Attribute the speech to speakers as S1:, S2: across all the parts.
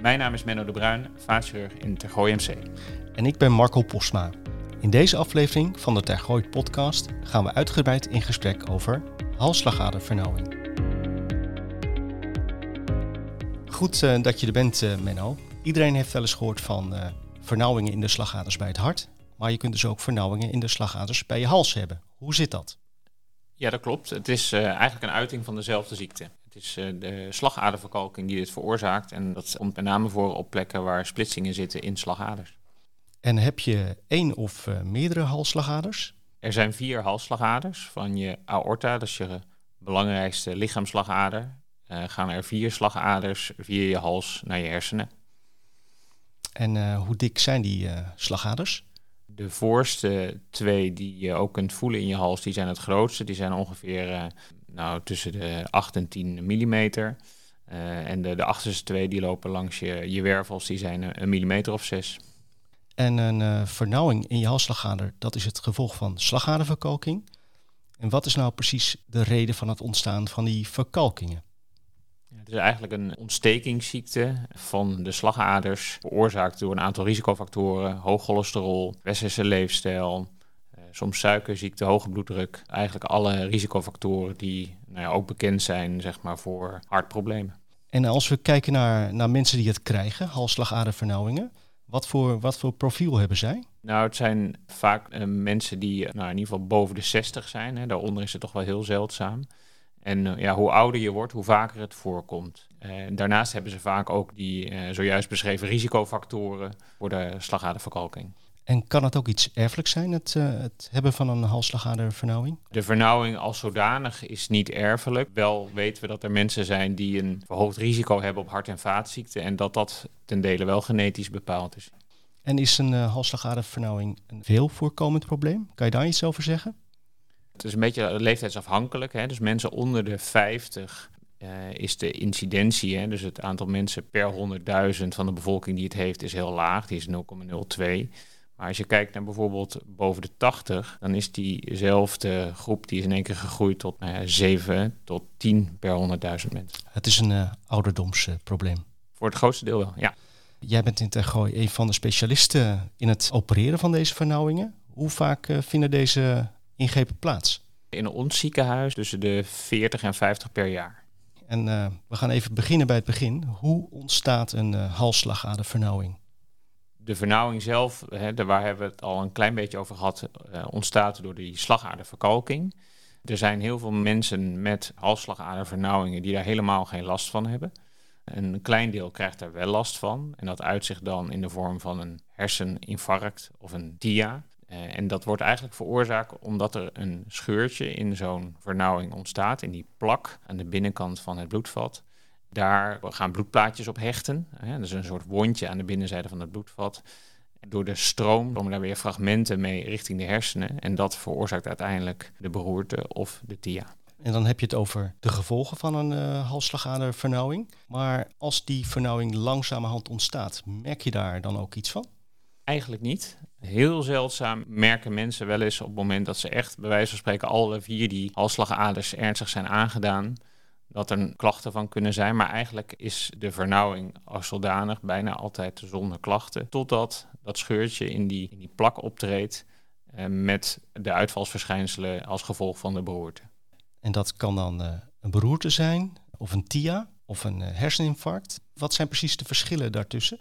S1: Mijn naam is Menno de Bruin, vaatchirurg in Tergooi MC.
S2: En ik ben Marco Postma. In deze aflevering van de Tergooi podcast gaan we uitgebreid in gesprek over halsslagadervernauwing. Goed uh, dat je er bent, uh, Menno. Iedereen heeft wel eens gehoord van uh, vernauwingen in de slagaders bij het hart. Maar je kunt dus ook vernauwingen in de slagaders bij je hals hebben. Hoe zit dat?
S1: Ja, dat klopt. Het is eigenlijk een uiting van dezelfde ziekte. Het is de slagaderverkalking die dit veroorzaakt. En dat komt met name voor op plekken waar splitsingen zitten in slagaders.
S2: En heb je één of meerdere halsslagaders?
S1: Er zijn vier halsslagaders van je aorta, dat is je belangrijkste lichaamslagader. Uh, gaan er vier slagaders via je hals naar je hersenen.
S2: En uh, hoe dik zijn die uh, slagaders?
S1: De voorste twee die je ook kunt voelen in je hals, die zijn het grootste. Die zijn ongeveer nou, tussen de 8 en 10 millimeter. en de, de achterste twee die lopen langs je, je wervels, die zijn een millimeter of zes.
S2: En een vernauwing in je halsslagader, dat is het gevolg van slagaderverkalking. En wat is nou precies de reden van het ontstaan van die verkalkingen?
S1: Het is eigenlijk een ontstekingsziekte van de slagaders, veroorzaakt door een aantal risicofactoren, hoog cholesterol, westerse leefstijl, eh, soms suikerziekte, hoge bloeddruk. Eigenlijk alle risicofactoren die nou ja, ook bekend zijn zeg maar, voor hartproblemen.
S2: En als we kijken naar, naar mensen die het krijgen, halsslagadervernauwingen, wat voor, wat voor profiel hebben zij?
S1: Nou, het zijn vaak uh, mensen die nou, in ieder geval boven de 60 zijn. Hè. Daaronder is het toch wel heel zeldzaam. En eh, ja, hoe ouder je wordt, hoe vaker het voorkomt. Uh, daarnaast hebben ze vaak ook die zojuist beschreven risicofactoren voor de slagaderverkalking.
S2: En kan het ook iets erfelijks zijn, het, het hebben van een halsslagadervernauwing?
S1: De vernauwing als zodanig is niet erfelijk. Wel weten we dat er mensen zijn die een verhoogd risico hebben op hart- en vaatziekten en dat dat ten dele wel genetisch bepaald is.
S2: En is een halsslagadervernauwing een veel voorkomend probleem? Kan je daar iets over zeggen?
S1: Het is een beetje leeftijdsafhankelijk. Hè? Dus mensen onder de 50 uh, is de incidentie, hè? dus het aantal mensen per 100.000 van de bevolking die het heeft, is heel laag. Die is 0,02. Maar als je kijkt naar bijvoorbeeld boven de 80, dan is diezelfde groep die is in één keer gegroeid tot nou ja, 7 tot 10 per 100.000 mensen.
S2: Het is een uh, ouderdomsprobleem. Uh,
S1: Voor het grootste deel wel, ja.
S2: Jij bent in Tergooi een van de specialisten in het opereren van deze vernauwingen. Hoe vaak uh, vinden deze ingrepen plaats?
S1: In ons ziekenhuis tussen de 40 en 50 per jaar.
S2: En we gaan even beginnen bij het begin. Hoe ontstaat een halsslagadervernauwing?
S1: De vernauwing zelf, hè, daar hebben we het al een klein beetje over gehad, uh, ontstaat door die slagaderverkalking. Er zijn heel veel mensen met halsslagadervernauwingen die daar helemaal geen last van hebben. Een klein deel krijgt daar wel last van. En dat uitzicht dan in de vorm van een herseninfarct of een TIA. Uh, en dat wordt eigenlijk veroorzaakt omdat er een scheurtje in zo'n vernauwing ontstaat, in die plak aan de binnenkant van het bloedvat. Daar gaan bloedplaatjes op hechten. Hè, dat is een soort wondje aan de binnenzijde van het bloedvat. Door de stroom komen daar weer fragmenten mee richting de hersenen. En dat veroorzaakt uiteindelijk de beroerte of de TIA.
S2: En dan heb je het over de gevolgen van een uh, halsslagadervernauwing. Maar als die vernauwing langzamerhand ontstaat, merk je daar dan ook iets van?
S1: Eigenlijk niet. Heel zeldzaam merken mensen wel eens op het moment dat ze echt, bij wijze van spreken, alle vier die halsslagaders ernstig zijn aangedaan, dat er klachten van kunnen zijn. Maar eigenlijk is de vernauwing als zodanig bijna altijd zonder klachten, totdat dat scheurtje in die, in die plak optreedt eh, met de uitvalsverschijnselen als gevolg van de beroerte.
S2: En dat kan dan uh, een beroerte zijn, of een TIA, of een uh, herseninfarct. Wat zijn precies de verschillen daartussen?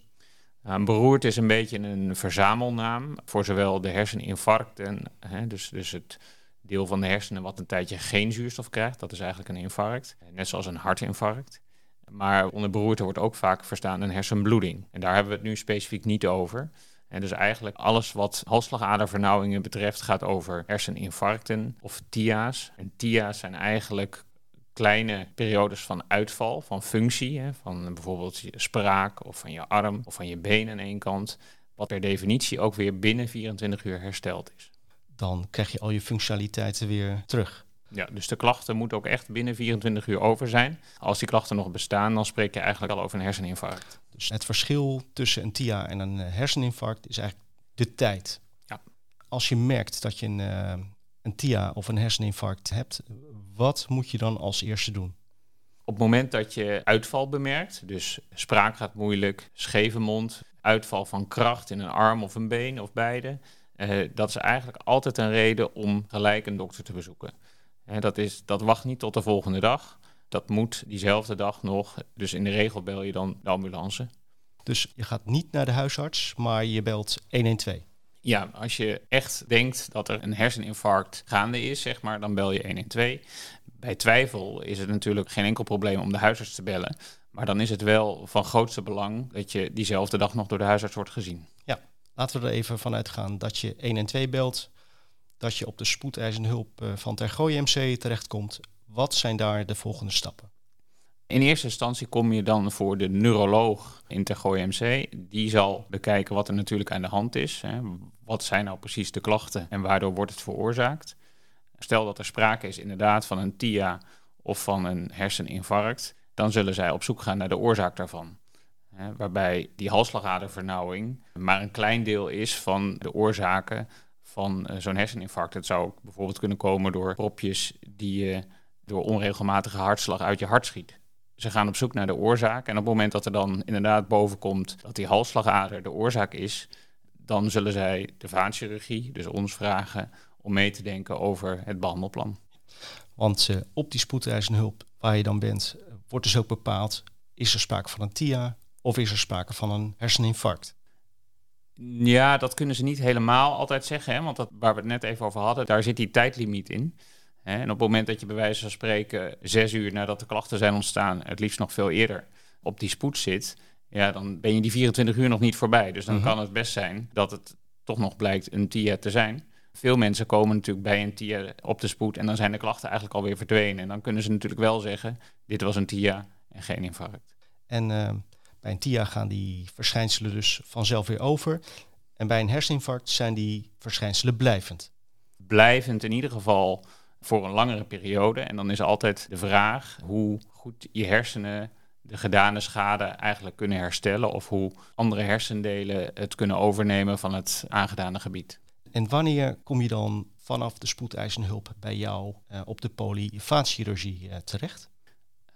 S1: Nou, een beroerte is een beetje een verzamelnaam voor zowel de herseninfarcten, hè, dus, dus het deel van de hersenen wat een tijdje geen zuurstof krijgt, dat is eigenlijk een infarct, net zoals een hartinfarct. Maar onder beroerte wordt ook vaak verstaan een hersenbloeding. En daar hebben we het nu specifiek niet over. En dus eigenlijk alles wat halsslagadervernauwingen betreft gaat over herseninfarcten of TIA's. En TIA's zijn eigenlijk kleine periodes van uitval, van functie, hè, van bijvoorbeeld je spraak of van je arm of van je been aan één kant, wat per definitie ook weer binnen 24 uur hersteld is.
S2: Dan krijg je al je functionaliteiten weer terug.
S1: Ja, dus de klachten moeten ook echt binnen 24 uur over zijn. Als die klachten nog bestaan, dan spreek je eigenlijk al over een herseninfarct.
S2: Dus het verschil tussen een TIA en een herseninfarct is eigenlijk de tijd.
S1: Ja.
S2: Als je merkt dat je een, uh, een TIA of een herseninfarct hebt, wat moet je dan als eerste doen?
S1: Op het moment dat je uitval bemerkt, dus spraak gaat moeilijk, scheve mond, uitval van kracht in een arm of een been of beide, uh, dat is eigenlijk altijd een reden om gelijk een dokter te bezoeken. Uh, dat, is, dat wacht niet tot de volgende dag. Dat moet diezelfde dag nog. Dus in de regel bel je dan de ambulance.
S2: Dus je gaat niet naar de huisarts, maar je belt 112.
S1: Ja, als je echt denkt dat er een herseninfarct gaande is, zeg maar, dan bel je 112. Bij twijfel is het natuurlijk geen enkel probleem om de huisarts te bellen. Maar dan is het wel van grootste belang dat je diezelfde dag nog door de huisarts wordt gezien.
S2: Laten we er even vanuit gaan dat je 112 belt, dat je op de spoedeisende hulp eh, van Tergooi MC terechtkomt. Wat zijn daar de volgende stappen?
S1: In eerste instantie kom je dan voor de neuroloog in Tergooi MC. Die zal bekijken wat er natuurlijk aan de hand is. Hè. Wat zijn nou precies de klachten en waardoor wordt het veroorzaakt? Stel dat er sprake is inderdaad van een TIA of van een herseninfarct, dan zullen zij op zoek gaan naar de oorzaak daarvan. Waarbij die halsslagadervernauwing maar een klein deel is van de oorzaken van uh, zo'n herseninfarct. Het zou bijvoorbeeld kunnen komen door propjes die je door onregelmatige hartslag uit je hart schiet. Ze gaan op zoek naar de oorzaak en op het moment dat er dan inderdaad boven komt dat die halsslagader de oorzaak is, dan zullen zij de vaatchirurgie, dus ons vragen om mee te denken over het behandelplan.
S2: Want uh, op die spoedeisende hulp waar je dan bent, wordt dus ook bepaald, is er sprake van een TIA of is er sprake van een herseninfarct?
S1: Ja, dat kunnen ze niet helemaal altijd zeggen, hè? want dat, waar we het net even over hadden, daar zit die tijdlimiet in. Hè? En op het moment dat je bij wijze van spreken zes uur nadat de klachten zijn ontstaan, het liefst nog veel eerder, op die spoed zit, ja, dan ben je die 24 uur nog niet voorbij. Dus dan mhm. kan het best zijn dat het toch nog blijkt een TIA te zijn. Veel mensen komen natuurlijk bij een TIA op de spoed en dan zijn de klachten eigenlijk alweer verdwenen. En dan kunnen ze natuurlijk wel zeggen, dit was een TIA en geen infarct.
S2: En uh, bij een TIA gaan die verschijnselen dus vanzelf weer over. En bij een herseninfarct zijn die verschijnselen blijvend.
S1: Blijvend in ieder geval voor een langere periode. En dan is altijd de vraag hoe goed je hersenen de gedane schade eigenlijk kunnen herstellen of hoe andere hersendelen het kunnen overnemen van het aangedane gebied.
S2: En wanneer kom je dan vanaf de spoedeisende hulp bij jou uh, op de polyvaatchirurgie uh, terecht?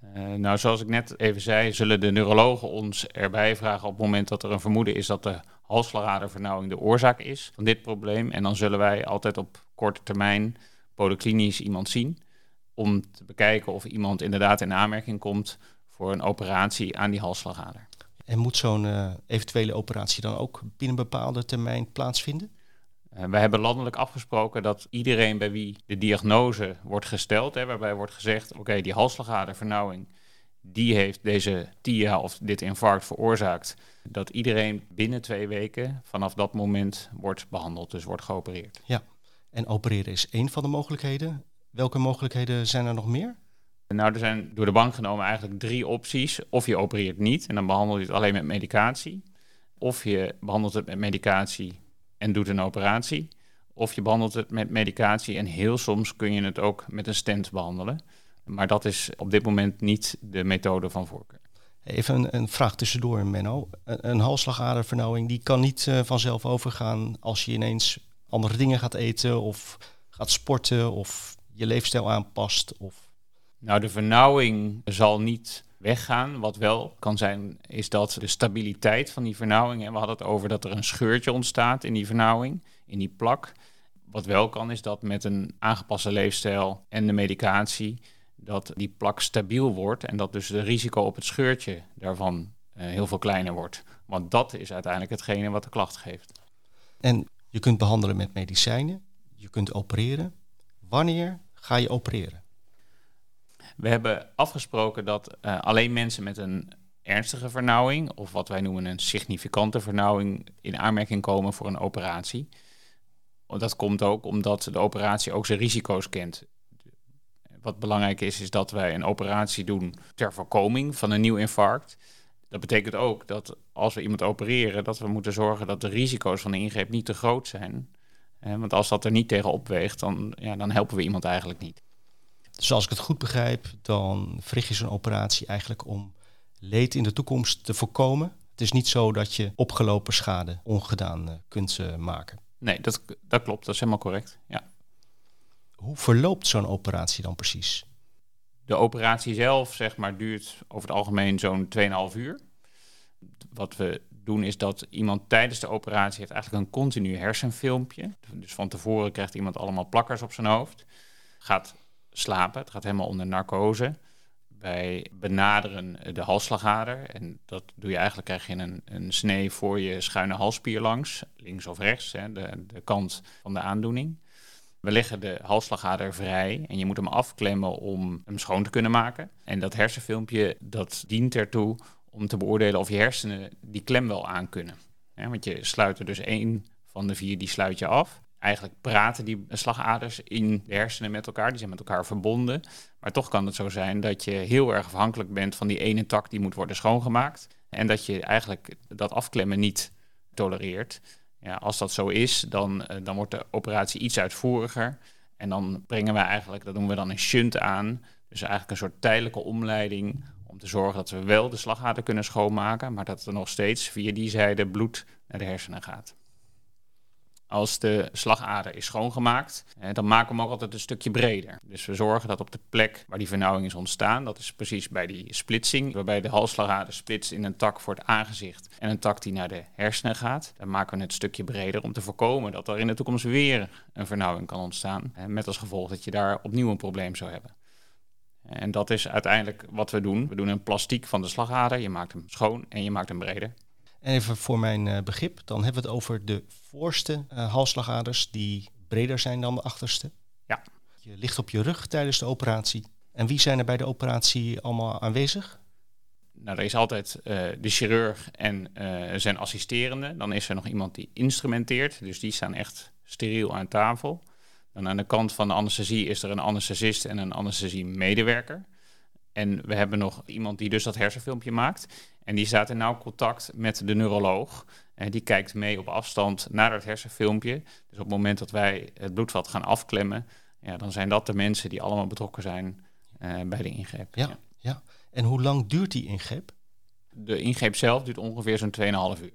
S1: Uh, nou, zoals ik net even zei, zullen de neurologen ons erbij vragen op het moment dat er een vermoeden is dat de halsslagadervernauwing de oorzaak is van dit probleem. En dan zullen wij altijd op korte termijn polyklinisch iemand zien om te bekijken of iemand inderdaad in aanmerking komt voor een operatie aan die halsslagader.
S2: En moet zo'n eventuele operatie dan ook binnen een bepaalde termijn plaatsvinden?
S1: Uh, wij hebben landelijk afgesproken dat iedereen bij wie de diagnose wordt gesteld, hè, waarbij wordt gezegd, oké, die halsslagadervernauwing, die heeft deze TIA of dit infarct veroorzaakt, dat iedereen binnen twee weken vanaf dat moment wordt behandeld, dus wordt geopereerd.
S2: Ja, en opereren is één van de mogelijkheden. Welke mogelijkheden zijn er nog meer?
S1: Nou, er zijn door de bank genomen eigenlijk drie opties. Of je opereert niet en dan behandel je het alleen met medicatie. Of je behandelt het met medicatie en doet een operatie. Of je behandelt het met medicatie en heel soms kun je het ook met een stent behandelen. Maar dat is op dit moment niet de methode van voorkeur.
S2: Even een, een vraag tussendoor, Menno. Een, een halsslagadervernauwing die kan niet uh, vanzelf overgaan als je ineens andere dingen gaat eten of gaat sporten of je leefstijl aanpast. Of...
S1: Nou, de vernauwing zal niet weggaan. Wat wel kan zijn, is dat de stabiliteit van die vernauwing. En we hadden het over dat er een scheurtje ontstaat in die vernauwing, in die plak. Wat wel kan, is dat met een aangepaste leefstijl en de medicatie, dat die plak stabiel wordt. En dat dus de risico op het scheurtje daarvan uh, heel veel kleiner wordt. Want dat is uiteindelijk hetgene wat de klacht geeft.
S2: En je kunt behandelen met medicijnen, je kunt opereren. Wanneer ga je opereren?
S1: We hebben afgesproken dat uh, alleen mensen met een ernstige vernauwing, of wat wij noemen een significante vernauwing, in aanmerking komen voor een operatie. Dat komt ook omdat de operatie ook zijn risico's kent. Wat belangrijk is, is dat wij een operatie doen ter voorkoming van een nieuw infarct. Dat betekent ook dat als we iemand opereren, dat we moeten zorgen dat de risico's van de ingreep niet te groot zijn. want als dat er niet tegen opweegt, dan, ja, dan helpen we iemand eigenlijk niet.
S2: Dus als ik het goed begrijp, dan verricht je zo'n operatie eigenlijk om leed in de toekomst te voorkomen. Het is niet zo dat je opgelopen schade ongedaan uh, kunt uh, maken.
S1: Nee, dat, dat klopt. Dat is helemaal correct. Ja.
S2: Hoe verloopt zo'n operatie dan precies?
S1: De operatie zelf, zeg maar, duurt over het algemeen zo'n 2,5 uur. Wat we doen is dat iemand tijdens de operatie heeft eigenlijk een continu hersenfilmpje. Dus van tevoren krijgt iemand allemaal plakkers op zijn hoofd. Gaat slapen, het gaat helemaal onder narcose. Wij benaderen de halsslagader en dat doe je eigenlijk, krijg je een, een snee voor je schuine halsspier langs, links of rechts, hè, de, de kant van de aandoening. We leggen de halsslagader vrij en je moet hem afklemmen om hem schoon te kunnen maken. En dat hersenfilmpje dat dient ertoe om te beoordelen of je hersenen die klem wel aankunnen. Ja, want je sluit er dus één van de vier, die sluit je af. Eigenlijk praten die slagaders in de hersenen met elkaar, die zijn met elkaar verbonden. Maar toch kan het zo zijn dat je heel erg afhankelijk bent van die ene tak die moet worden schoongemaakt. En dat je eigenlijk dat afklemmen niet tolereert. Ja, als dat zo is, dan, eh, dan wordt de operatie iets uitvoeriger. En dan brengen we eigenlijk, dat doen we dan een shunt aan. Dus eigenlijk een soort tijdelijke omleiding om te zorgen dat we wel de slagader kunnen schoonmaken, maar dat er nog steeds via die zijde bloed naar de hersenen gaat. Als de slagader is schoongemaakt, dan maken we hem ook altijd een stukje breder. Dus we zorgen dat op de plek waar die vernauwing is ontstaan, dat is precies bij die splitsing, waarbij de halsslagader splitst in een tak voor het aangezicht en een tak die naar de hersenen gaat. Dan maken we het stukje breder om te voorkomen dat er in de toekomst weer een vernauwing kan ontstaan. Met als gevolg dat je daar opnieuw een probleem zou hebben. En dat is uiteindelijk wat we doen. We doen een plastiek van de slagader. Je maakt hem schoon en je maakt hem breder.
S2: En even voor mijn uh, begrip, dan hebben we het over de voorste uh, halsslagaders die breder zijn dan de achterste.
S1: Ja.
S2: Je ligt op je rug tijdens de operatie. En wie zijn er bij de operatie allemaal aanwezig?
S1: Nou, er is altijd uh, de chirurg en zijn assisterende. Dan is er nog iemand die instrumenteert. Dus die staan echt steriel aan tafel. Dan aan de kant van de anesthesie is er een anesthesist en een anesthesie-medewerker. En we hebben nog iemand die dus dat hersenfilmpje maakt. En die staat in nauw contact met de neuroloog. En die kijkt mee op afstand naar het hersenfilmpje. Dus op het moment dat wij het bloedvat gaan afklemmen, ja, dan zijn dat de mensen die allemaal betrokken zijn uh, bij de ingreep.
S2: Ja, ja, En hoe lang duurt die ingreep?
S1: De ingreep zelf duurt ongeveer zo'n 2,5 uur.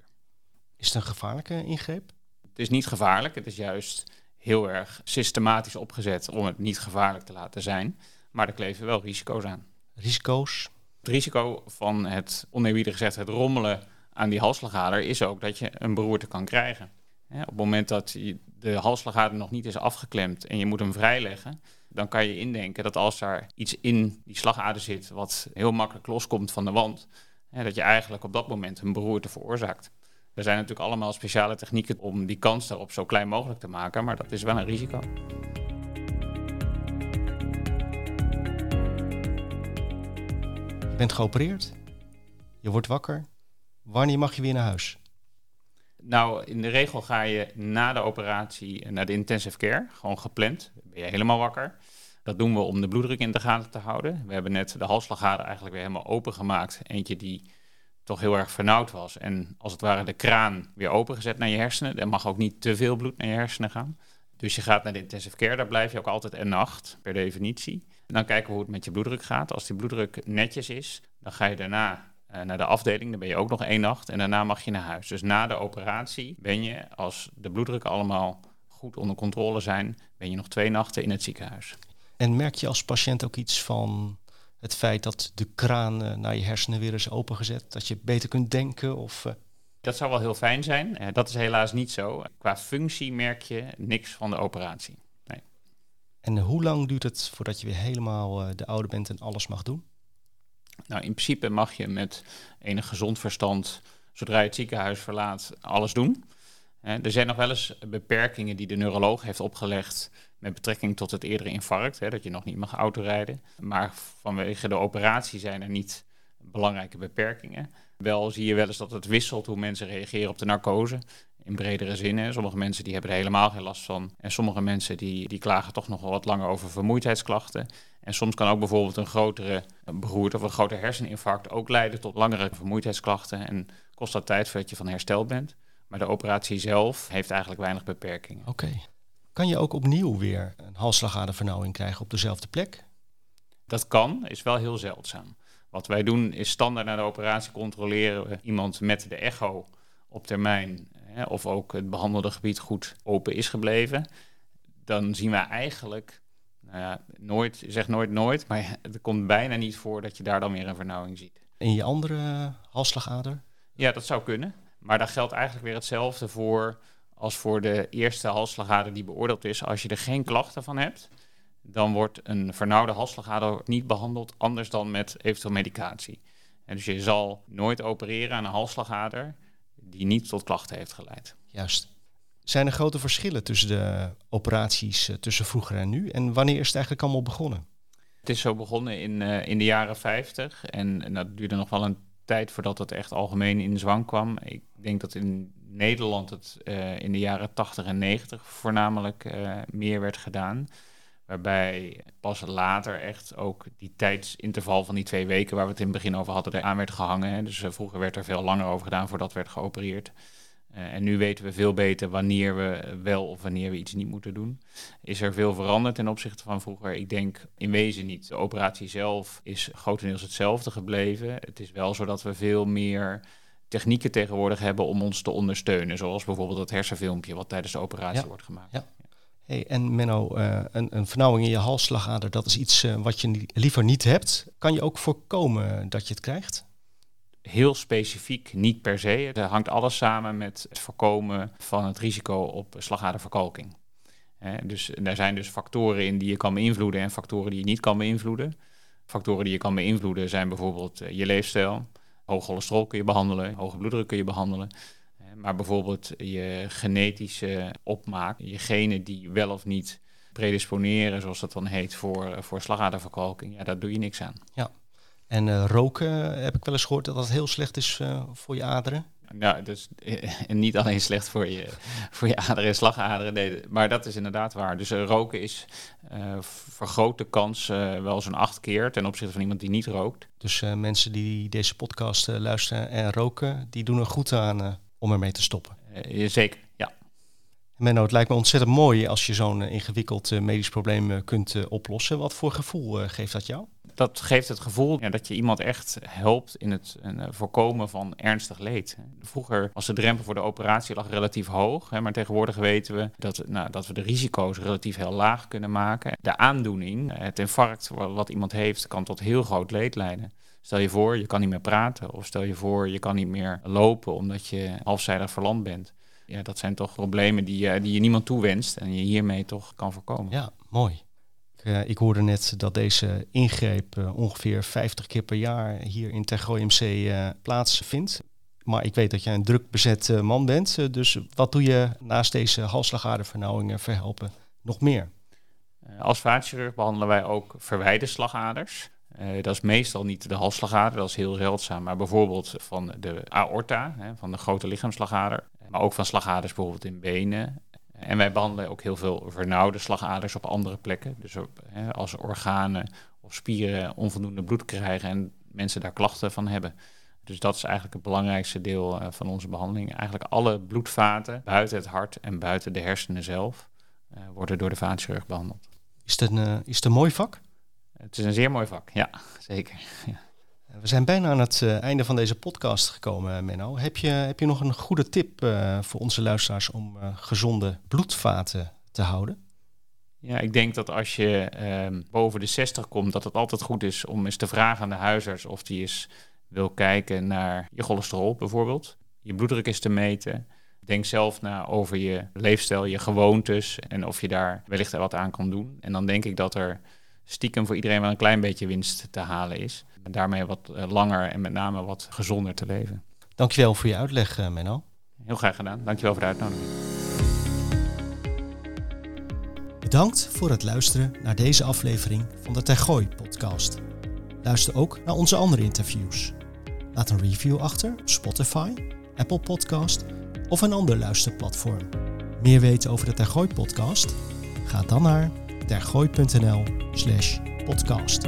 S2: Is het een gevaarlijke ingreep?
S1: Het is niet gevaarlijk. Het is juist heel erg systematisch opgezet om het niet gevaarlijk te laten zijn. Maar er kleven wel risico's aan.
S2: Risico's?
S1: Het risico van het, oneerbiedig gezegd, het rommelen aan die halsslagader is ook dat je een beroerte kan krijgen. op het moment dat de halsslagader nog niet is afgeklemd en je moet hem vrijleggen, dan kan je indenken dat als daar iets in die slagader zit wat heel makkelijk loskomt van de wand, dat je eigenlijk op dat moment een beroerte veroorzaakt. Er zijn natuurlijk allemaal speciale technieken om die kans daarop zo klein mogelijk te maken, maar dat is wel een risico.
S2: Bent geopereerd, je wordt wakker. Wanneer mag je weer naar huis?
S1: Nou, in de regel ga je na de operatie naar de intensive care, gewoon gepland. Ben je helemaal wakker. Dat doen we om de bloeddruk in de gaten te houden. We hebben net de halsslagader eigenlijk weer helemaal opengemaakt. Eentje die toch heel erg vernauwd was. En als het ware de kraan weer opengezet naar je hersenen. Er mag ook niet te veel bloed naar je hersenen gaan. Dus je gaat naar de intensive care, daar blijf je ook altijd een nacht, per definitie. En dan kijken we hoe het met je bloeddruk gaat. Als die bloeddruk netjes is, dan ga je daarna uh, naar de afdeling. Dan ben je ook nog één nacht en daarna mag je naar huis. Dus na de operatie ben je, als de bloeddruk allemaal goed onder controle zijn, ben je nog twee nachten in het ziekenhuis.
S2: En merk je als patiënt ook iets van het feit dat de kraan naar je hersenen weer is opengezet, dat je beter kunt denken? Of, uh...
S1: Dat zou wel heel fijn zijn. Uh, dat is helaas niet zo. Qua functie merk je niks van de operatie.
S2: En hoe lang duurt het voordat je weer helemaal de oude bent en alles mag doen?
S1: Nou, in principe mag je met enig gezond verstand, zodra je het ziekenhuis verlaat, alles doen. Er zijn nog wel eens beperkingen die de neuroloog heeft opgelegd met betrekking tot het eerdere infarct, hè, dat je nog niet mag autorijden. Maar vanwege de operatie zijn er niet belangrijke beperkingen. Wel zie je wel eens dat het wisselt hoe mensen reageren op de narcose. In bredere zin. Hè. Sommige mensen die hebben er helemaal geen last van. En sommige mensen die, die klagen toch nog wel wat langer over vermoeidheidsklachten. En soms kan ook bijvoorbeeld een grotere beroerte of een groter herseninfarct ook leiden tot langere vermoeidheidsklachten. En kost dat tijd voordat je van hersteld bent. Maar de operatie zelf heeft eigenlijk weinig beperkingen.
S2: Oké. Kan je ook opnieuw weer een halsslagadervernauwing krijgen op dezelfde plek?
S1: Dat kan, is wel heel zeldzaam. Wat wij doen is standaard na de operatie controleren we iemand met de echo op termijn hè, of ook het behandelde gebied goed open is gebleven. Dan zien we eigenlijk Nou ja, nooit, zeg nooit nooit, maar het komt bijna niet voor dat je daar dan weer een vernauwing ziet.
S2: In je andere halsslagader?
S1: Ja, dat zou kunnen. Maar daar geldt eigenlijk weer hetzelfde voor als voor de eerste halsslagader die beoordeeld is. Als je er geen klachten van hebt, dan wordt een vernauwde halsslagader niet behandeld anders dan met eventueel medicatie. En dus je zal nooit opereren aan een halsslagader die niet tot klachten heeft geleid.
S2: Juist. Zijn er grote verschillen tussen de operaties eh, tussen vroeger en nu? En wanneer is het eigenlijk allemaal begonnen?
S1: Het is zo begonnen in, uh, in de jaren 50 en, en dat duurde nog wel een tijd voordat het echt algemeen in zwang kwam. Ik denk dat in Nederland het uh, in de jaren 80 en 90 voornamelijk uh, meer werd gedaan. Waarbij pas later echt ook die tijdsinterval van die twee weken waar we het in het begin over hadden, er aan werd gehangen. Hè. Dus uh, vroeger werd er veel langer over gedaan voordat werd geopereerd. Uh, en nu weten we veel beter wanneer we wel of wanneer we iets niet moeten doen. Is er veel veranderd ten opzichte van vroeger? Ik denk in wezen niet. De operatie zelf is grotendeels hetzelfde gebleven. Het is wel zo dat we veel meer technieken tegenwoordig hebben om ons te ondersteunen. Zoals bijvoorbeeld het hersenfilmpje wat tijdens de operatie
S2: Ja.
S1: wordt gemaakt.
S2: Ja. En Menno, uh, een, een vernauwing in je halsslagader, dat is iets uh, wat je liever niet hebt. Kan je ook voorkomen dat je het krijgt?
S1: Heel specifiek niet per se. Het hangt alles samen met het voorkomen van het risico op slagaderverkalking. Eh, dus er zijn dus factoren in die je kan beïnvloeden en factoren die je niet kan beïnvloeden. Factoren die je kan beïnvloeden zijn bijvoorbeeld uh, je leefstijl. Hoog cholesterol kun je behandelen, hoge bloeddruk kun je behandelen. Maar bijvoorbeeld je genetische opmaak, je genen die wel of niet predisponeren, zoals dat dan heet, voor, voor slagaderverkalking, ja, daar doe je niks aan.
S2: Ja, en uh, roken heb ik wel eens gehoord dat dat heel slecht is uh, voor je aderen.
S1: Nou, dus en niet alleen slecht voor je, voor je aderen en slagaderen, nee, maar dat is inderdaad waar. Dus uh, roken is vergroot de kans wel zo'n acht keer ten opzichte van iemand die niet rookt.
S2: Dus mensen die deze podcast luisteren en roken, die doen er goed aan om ermee te stoppen.
S1: Uh, zeker, ja.
S2: Menno, het lijkt me ontzettend mooi als je zo'n uh, ingewikkeld medisch probleem kunt oplossen. Wat voor gevoel geeft dat jou?
S1: Dat geeft het gevoel ja, dat je iemand echt helpt in het voorkomen van ernstig leed. Vroeger was de drempel voor de operatie lag relatief hoog, hè, maar tegenwoordig weten we dat, nou, dat we de risico's relatief heel laag kunnen maken. De aandoening, het infarct wat iemand heeft, kan tot heel groot leed leiden. Stel je voor, je kan niet meer praten. Of stel je voor, je kan niet meer lopen omdat je halfzijdig verlamd bent. Ja, dat zijn toch problemen die, uh, die je niemand toewenst en je hiermee toch kan voorkomen.
S2: Ja, mooi. Ik, uh, ik hoorde net dat deze ingreep uh, ongeveer 50 keer per jaar hier in Tergooi MC plaatsvindt. Maar ik weet dat jij een druk bezet man bent. dus wat doe je naast deze halsslagadervernauwingen verhelpen nog meer?
S1: als vaatchirurg behandelen wij ook verwijde slagaders. Uh, dat is meestal niet de halsslagader, dat is heel zeldzaam, maar bijvoorbeeld van de aorta, hè, van de grote lichaamsslagader, maar ook van slagaders bijvoorbeeld in benen. En wij behandelen ook heel veel vernauwde slagaders op andere plekken. Dus op, hè, als organen of spieren onvoldoende bloed krijgen en mensen daar klachten van hebben. Dus dat is eigenlijk het belangrijkste deel uh, van onze behandeling. Eigenlijk alle bloedvaten buiten het hart en buiten de hersenen zelf uh, worden door de vaatchirurg behandeld.
S2: Is het is het een mooi vak?
S1: Het is een zeer mooi vak, ja, zeker. Ja.
S2: We zijn bijna aan het uh, einde van deze podcast gekomen, Menno. Heb je, heb je nog een goede tip uh, voor onze luisteraars om uh, gezonde bloedvaten te houden?
S1: Ja, ik denk dat als je ehm, boven de 60 komt, dat het altijd goed is om eens te vragen aan de huisarts of die eens wil kijken naar je cholesterol bijvoorbeeld. Je bloeddruk is te meten. Denk zelf na over je leefstijl, je gewoontes en of je daar wellicht wat aan kan doen. En dan denk ik dat er stiekem voor iedereen wel een klein beetje winst te halen is. En daarmee wat uh, langer en met name wat gezonder te leven.
S2: Dankjewel voor je uitleg, uh, Menno.
S1: Heel graag gedaan. Dankjewel voor de uitnodiging.
S2: Bedankt voor het luisteren naar deze aflevering van de Tergooi podcast. Luister ook naar onze andere interviews. Laat een review achter op Spotify, Apple Podcast of een ander luisterplatform. Meer weten over de Tergooi podcast? Ga dan naar tergooi.nl slash podcast.